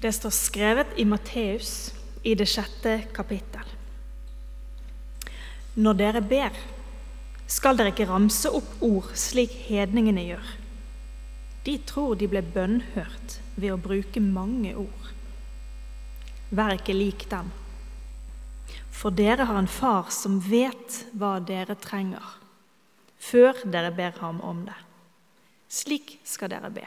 Det står skrevet i Matteus i det sjette kapittel. Når dere ber, skal dere ikke ramse opp ord slik hedningene gjør. De tror de ble bønnhørt ved å bruke mange ord. Vær ikke lik dem, for dere har en far som vet hva dere trenger, før dere ber ham om det. Slik skal dere be.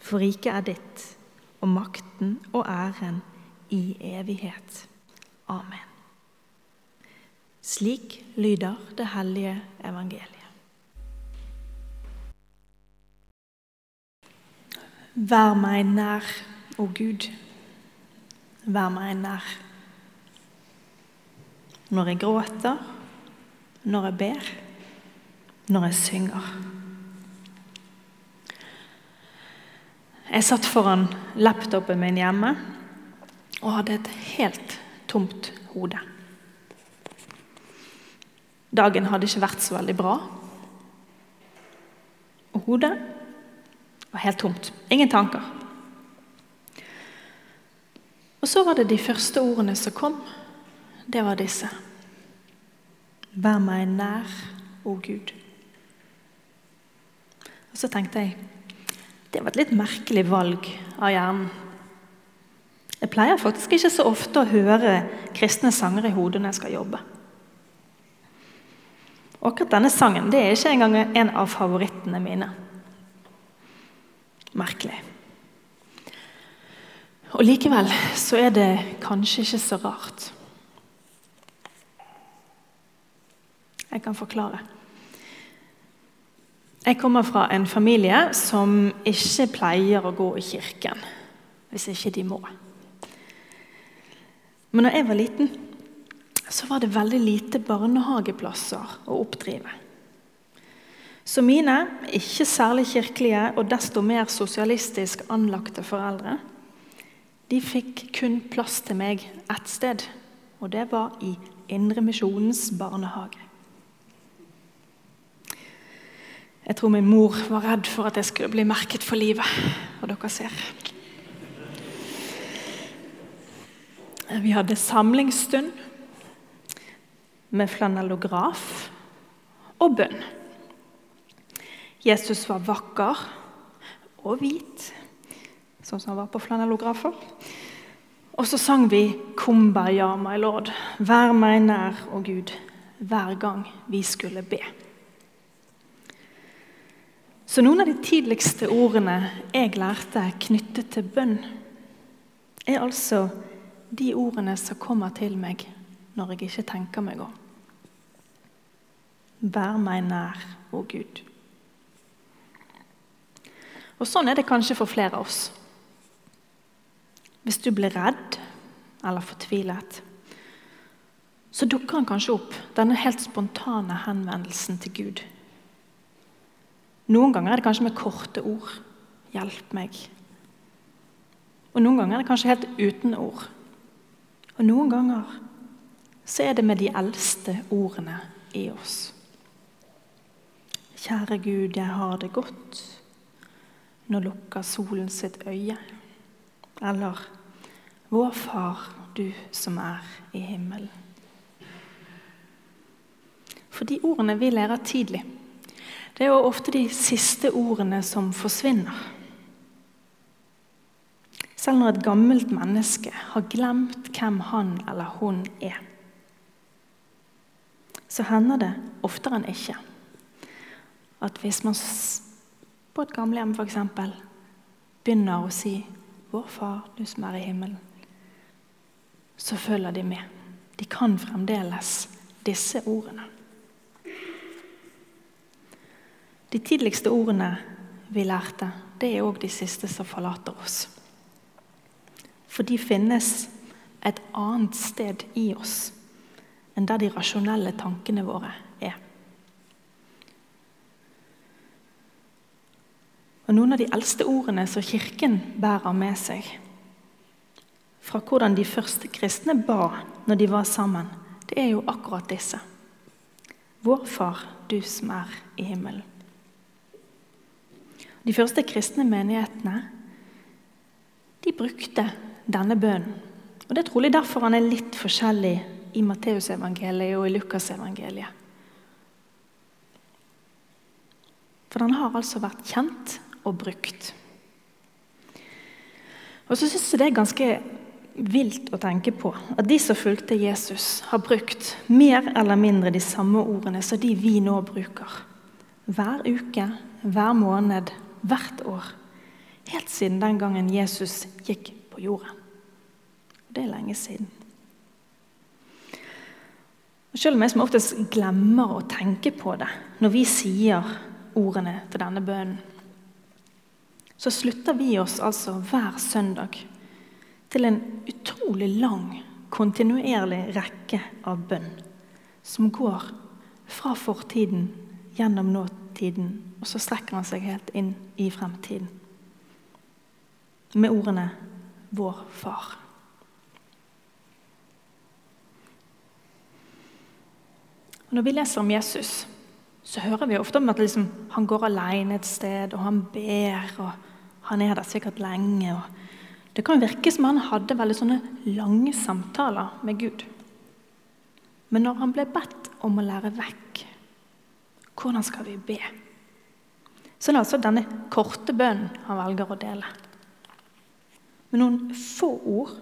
For riket er ditt, og makten og æren i evighet. Amen. Slik lyder det hellige evangeliet. Vær meg nær, å Gud. Vær meg nær. Når jeg gråter, når jeg ber, når jeg synger. Jeg satt foran laptopen min hjemme og hadde et helt tomt hode. Dagen hadde ikke vært så veldig bra. Og hodet var helt tomt. Ingen tanker. Og så var det de første ordene som kom. Det var disse. Vær meg nær, å Gud. Og så tenkte jeg det var et litt merkelig valg av hjernen. Jeg pleier faktisk ikke så ofte å høre kristne sanger i hodet når jeg skal jobbe. Og akkurat denne sangen det er ikke engang en av favorittene mine. Merkelig. Og likevel så er det kanskje ikke så rart. Jeg kan forklare. Jeg kommer fra en familie som ikke pleier å gå i kirken hvis ikke de må. Men da jeg var liten, så var det veldig lite barnehageplasser å oppdrive. Så mine ikke særlig kirkelige og desto mer sosialistisk anlagte foreldre de fikk kun plass til meg ett sted, og det var i Indremisjonens barnehage. Jeg tror min mor var redd for at jeg skulle bli merket for livet. Og dere ser. Vi hadde samlingsstund med flanellograf og bønn. Jesus var vakker og hvit, sånn som han var på flanellografer. Og så sang vi 'Kumba ja, my lord', 'Vær meg nær, og Gud', hver gang vi skulle be. Så noen av de tidligste ordene jeg lærte knyttet til bønn, er altså de ordene som kommer til meg når jeg ikke tenker meg om. Vær meg nær, å Gud. Og Sånn er det kanskje for flere av oss. Hvis du blir redd eller fortvilet, så dukker han kanskje opp, denne helt spontane henvendelsen til Gud noen ganger er det kanskje med korte ord. 'Hjelp meg.' Og noen ganger er det kanskje helt uten ord. Og noen ganger så er det med de eldste ordene i oss. Kjære Gud, jeg har det godt. Nå lukker solen sitt øye. Eller Vår Far, du som er i himmelen. For de ordene vi lærer tidlig det er jo ofte de siste ordene som forsvinner. Selv når et gammelt menneske har glemt hvem han eller hun er, så hender det oftere enn ikke at hvis man på et gamlehjem f.eks. begynner å si 'Vår Far, du som er i himmelen', så følger de med. De kan fremdeles disse ordene. De tidligste ordene vi lærte, det er òg de siste som forlater oss. For de finnes et annet sted i oss enn der de rasjonelle tankene våre er. Og Noen av de eldste ordene som Kirken bærer med seg, fra hvordan de første kristne ba når de var sammen, det er jo akkurat disse. Vår Far, du som er i himmelen. De første kristne menighetene de brukte denne bønnen. Og Det er trolig derfor han er litt forskjellig i Matteusevangeliet og i Lukasevangeliet. For den har altså vært kjent og brukt. Og så syns jeg det er ganske vilt å tenke på at de som fulgte Jesus, har brukt mer eller mindre de samme ordene som de vi nå bruker. Hver uke, hver måned, hvert år. Helt siden den gangen Jesus gikk på jorden. Det er lenge siden. Og selv om jeg som oftest glemmer å tenke på det når vi sier ordene til denne bønnen, så slutter vi oss altså hver søndag til en utrolig lang, kontinuerlig rekke av bønn som går fra fortiden gjennom nåtiden, og så strekker han seg helt inn i fremtiden. Med ordene 'Vår Far'. Når vi leser om Jesus, så hører vi ofte om at liksom, han går alene et sted, og han ber, og han er der sikkert lenge. det kan virke som han hadde veldig sånne lange samtaler med Gud. Men når han ble bedt om å lære vekk hvordan skal vi be, så er det altså denne korte bønnen han velger å dele. Med noen få ord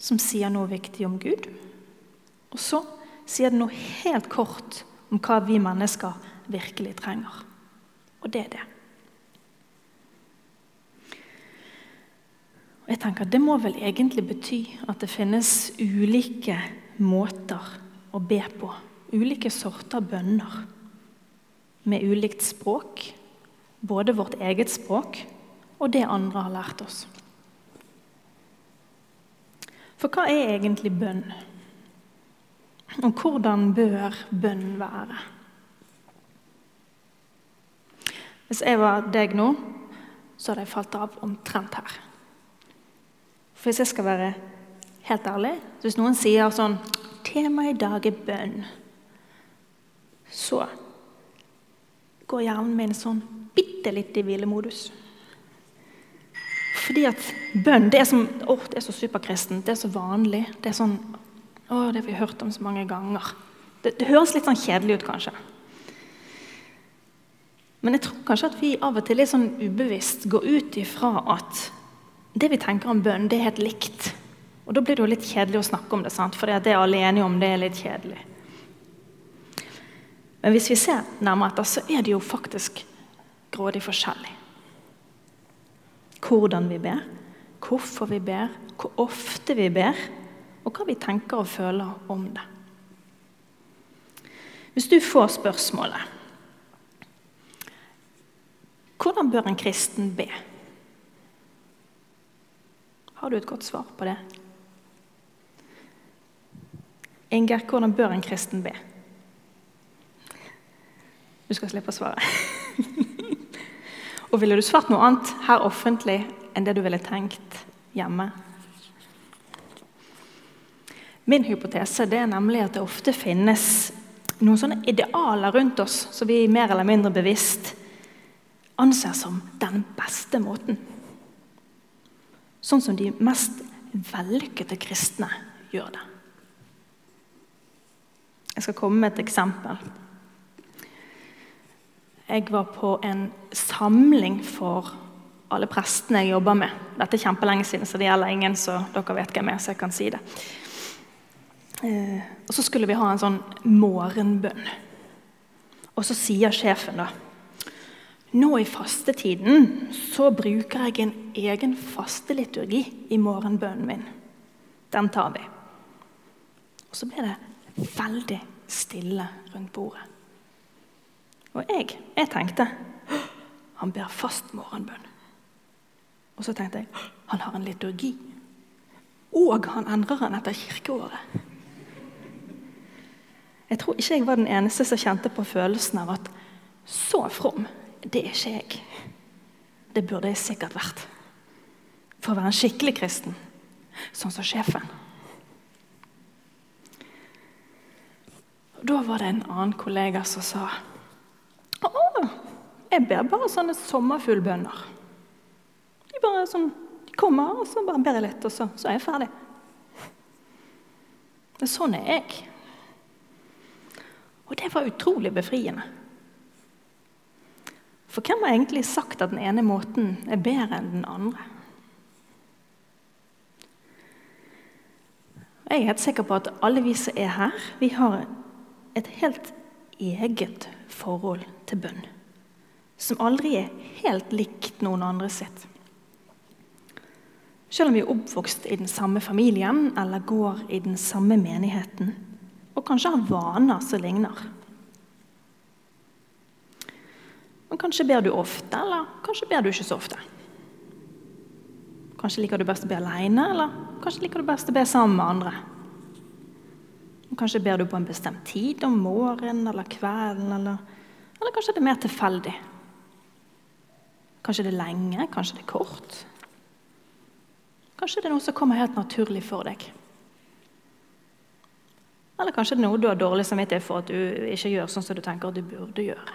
som sier noe viktig om Gud. Og så sier det noe helt kort om hva vi mennesker virkelig trenger. Og det er det. Og jeg tenker Det må vel egentlig bety at det finnes ulike måter å be på. Ulike sorter bønner. Med ulikt språk. Både vårt eget språk og det andre har lært oss. For hva er egentlig bønn? Og hvordan bør bønn være? Hvis jeg var deg nå, så hadde jeg falt av omtrent her. For hvis jeg skal være helt ærlig Hvis noen sier sånn 'Temaet i dag er bønn', så går hjernen min sånn bitte litt i hvilemodus. Fordi at bønn det er, som, å, det er så superkristent, det er så vanlig. Det er sånn å, det har vi hørt om så mange ganger. Det, det høres litt sånn kjedelig ut, kanskje. Men jeg tror kanskje at vi av og til litt sånn ubevisst går ut ifra at det vi tenker om bønn, det er helt likt. Og da blir det jo litt kjedelig å snakke om det, sant? for det alle enige om det er litt kjedelig. Men hvis vi ser nærmere etter, så er det jo faktisk grådig forskjellig. Hvordan vi ber, hvorfor vi ber, hvor ofte vi ber og hva vi tenker og føler om det. Hvis du får spørsmålet Hvordan bør en kristen be? Har du et godt svar på det? Inger, hvordan bør en kristen be? Du skal slippe å svare. Og ville du svart noe annet her offentlig enn det du ville tenkt hjemme? Min hypotese er nemlig at det ofte finnes noen sånne idealer rundt oss som vi mer eller mindre bevisst anser som den beste måten. Sånn som de mest vellykkede kristne gjør det. Jeg skal komme med et eksempel. Jeg var på en samling for alle prestene jeg jobber med. Dette er kjempelenge siden, så det gjelder ingen, så dere vet hvem jeg er, så jeg kan si det. Eh, og så skulle vi ha en sånn morgenbønn. Og så sier sjefen da Nå i fastetiden så bruker jeg en egen fasteliturgi i morgenbønnen min. Den tar vi. Og så ble det veldig stille rundt bordet. Og jeg, jeg tenkte han ber fast morgenbønn. Og så tenkte jeg han har en liturgi. Og han endrer den etter kirkeåret. Jeg tror ikke jeg var den eneste som kjente på følelsen av at så from, det er ikke jeg. Det burde jeg sikkert vært. For å være en skikkelig kristen, sånn som sjefen. Da var det en annen kollega som sa jeg ber bare sånne sommerfuglbønner. De bare sånn, de kommer, og så bare ber jeg litt, og så, så er jeg ferdig. Men sånn er jeg. Og det var utrolig befriende. For hvem har egentlig sagt at den ene måten er bedre enn den andre? Jeg er helt sikker på at alle vi som er her, vi har et helt eget forhold til bønn. Som aldri er helt likt noen andre sitt. Selv om vi er oppvokst i den samme familien eller går i den samme menigheten, og kanskje har vaner som ligner. Men kanskje ber du ofte, eller kanskje ber du ikke så ofte. Kanskje liker du best å be alene, eller kanskje liker du best å be sammen med andre. Kanskje ber du på en bestemt tid om morgenen eller kvelden, eller, eller kanskje det er mer tilfeldig. Kanskje det er lenge, kanskje det er kort. Kanskje det er noe som kommer helt naturlig for deg. Eller kanskje det er noe du har dårlig samvittighet for at du ikke gjør sånn som du tenker at du burde gjøre.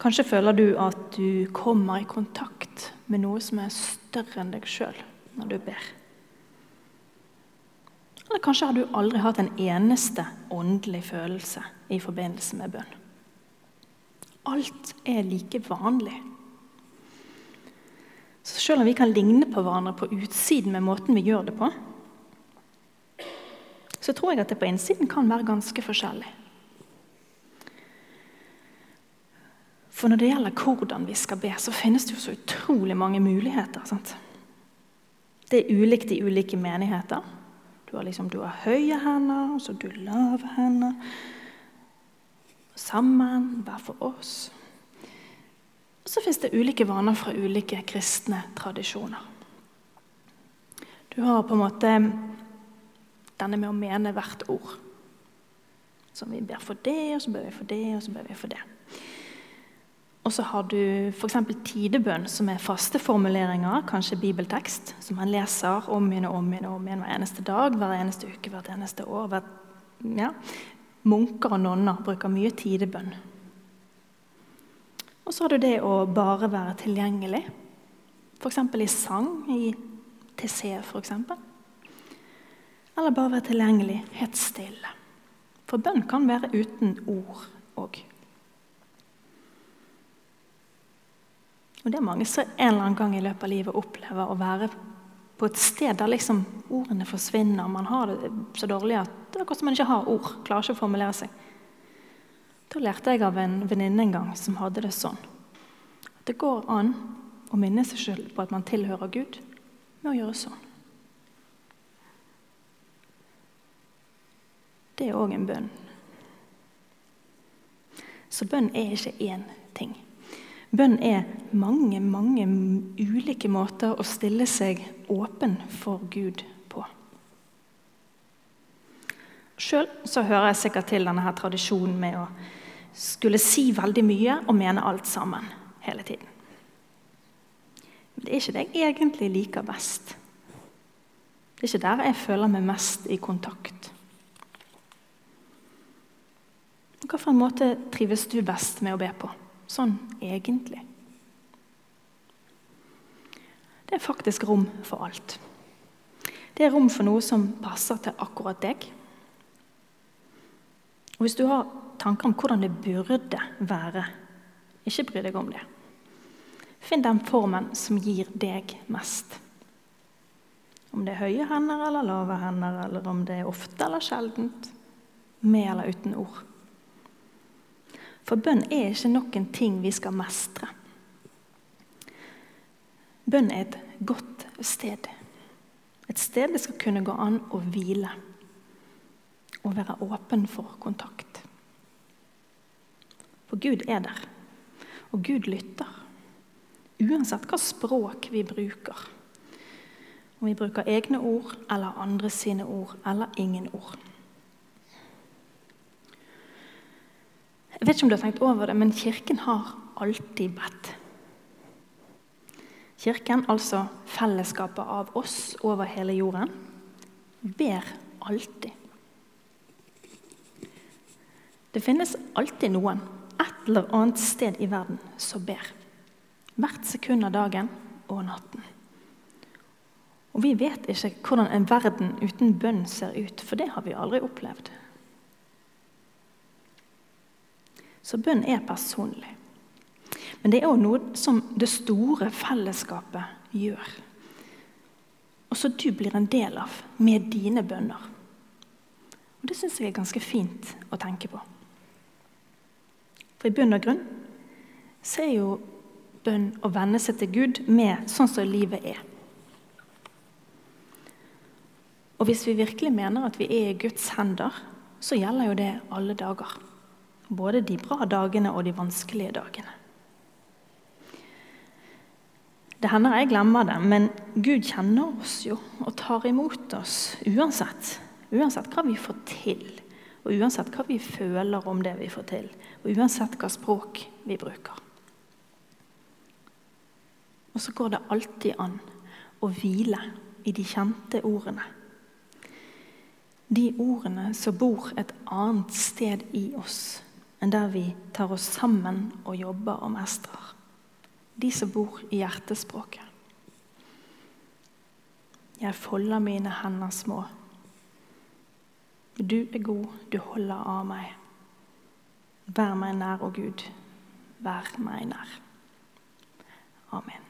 Kanskje føler du at du kommer i kontakt med noe som er større enn deg sjøl når du ber. Eller kanskje har du aldri hatt en eneste åndelig følelse i forbindelse med bønn. Alt er like vanlig. Så selv om vi kan ligne på hverandre på utsiden med måten vi gjør det på, så tror jeg at det på innsiden kan være ganske forskjellig. For når det gjelder hvordan vi skal be, så finnes det jo så utrolig mange muligheter. Sant? Det er ulikt i ulike menigheter. Du har, liksom, du har høye hender, og så du lave hender. Sammen, hver for oss. Og så fins det ulike vaner fra ulike kristne tradisjoner. Du har på en måte denne med å mene hvert ord. Så vi ber for det, og så ber vi for det, og så ber vi for det. Og så har du f.eks. tidebønn, som er faste formuleringer, kanskje bibeltekst, som man leser om igjen og om igjen, om igjen hver eneste dag, hver eneste uke, hvert eneste år. Hvert, ja. Munker og nonner bruker mye tidebønn. Og så har du det å bare være tilgjengelig, f.eks. i sang, i TC f.eks. Eller bare være tilgjengelig helt stille. For bønn kan være uten ord òg. Og det er mange som en eller annen gang i løpet av livet opplever å være på et sted der liksom ordene forsvinner. Man har det så dårlig at det er akkurat som man ikke har ord. Klarer ikke å formulere seg. Da lærte jeg av en venninne en gang som hadde det sånn. At det går an å minne seg sjøl på at man tilhører Gud, med å gjøre sånn. Det er òg en bønn. Så bønn er ikke én ting. Bønn er mange, mange ulike måter å stille seg åpen for Gud på. Sjøl hører jeg sikkert til denne her tradisjonen med å skulle si veldig mye og mene alt sammen hele tiden. Men det er ikke det jeg egentlig liker best. Det er ikke der jeg føler meg mest i kontakt. Hvilken måte trives du best med å be på? sånn egentlig. Det er faktisk rom for alt. Det er rom for noe som passer til akkurat deg. Og Hvis du har tanker om hvordan det burde være, ikke bry deg om det. Finn den formen som gir deg mest. Om det er høye hender eller lave hender, eller om det er ofte eller sjeldent, med eller uten ord. For bønn er ikke noen ting vi skal mestre. Bønn er et godt sted. Et sted det skal kunne gå an å hvile og være åpen for kontakt. For Gud er der, og Gud lytter. Uansett hva språk vi bruker. Om vi bruker egne ord eller andre sine ord eller ingen ord. Jeg vet ikke om du har tenkt over det, men Kirken har alltid bedt. Kirken, altså fellesskapet av oss over hele jorden, ber alltid. Det finnes alltid noen et eller annet sted i verden som ber. Hvert sekund av dagen og natten. Og vi vet ikke hvordan en verden uten bønn ser ut, for det har vi aldri opplevd. Så bønn er personlig. Men det er òg noe som det store fellesskapet gjør. Og som du blir en del av med dine bønner. Og Det syns jeg er ganske fint å tenke på. For i bunn og grunn så er jo bønn å venne seg til Gud med sånn som livet er. Og hvis vi virkelig mener at vi er i Guds hender, så gjelder jo det alle dager. Både de bra dagene og de vanskelige dagene. Det hender jeg glemmer det, men Gud kjenner oss jo og tar imot oss uansett. Uansett hva vi får til, og uansett hva vi føler om det vi får til. Og uansett hva språk vi bruker. Og så går det alltid an å hvile i de kjente ordene. De ordene som bor et annet sted i oss enn der vi tar oss sammen og jobber og mestrer. De som bor i hjertespråket. Jeg folder mine hender små. Du er god, du holder av meg. Vær meg nær, å Gud. Vær meg nær. Amen.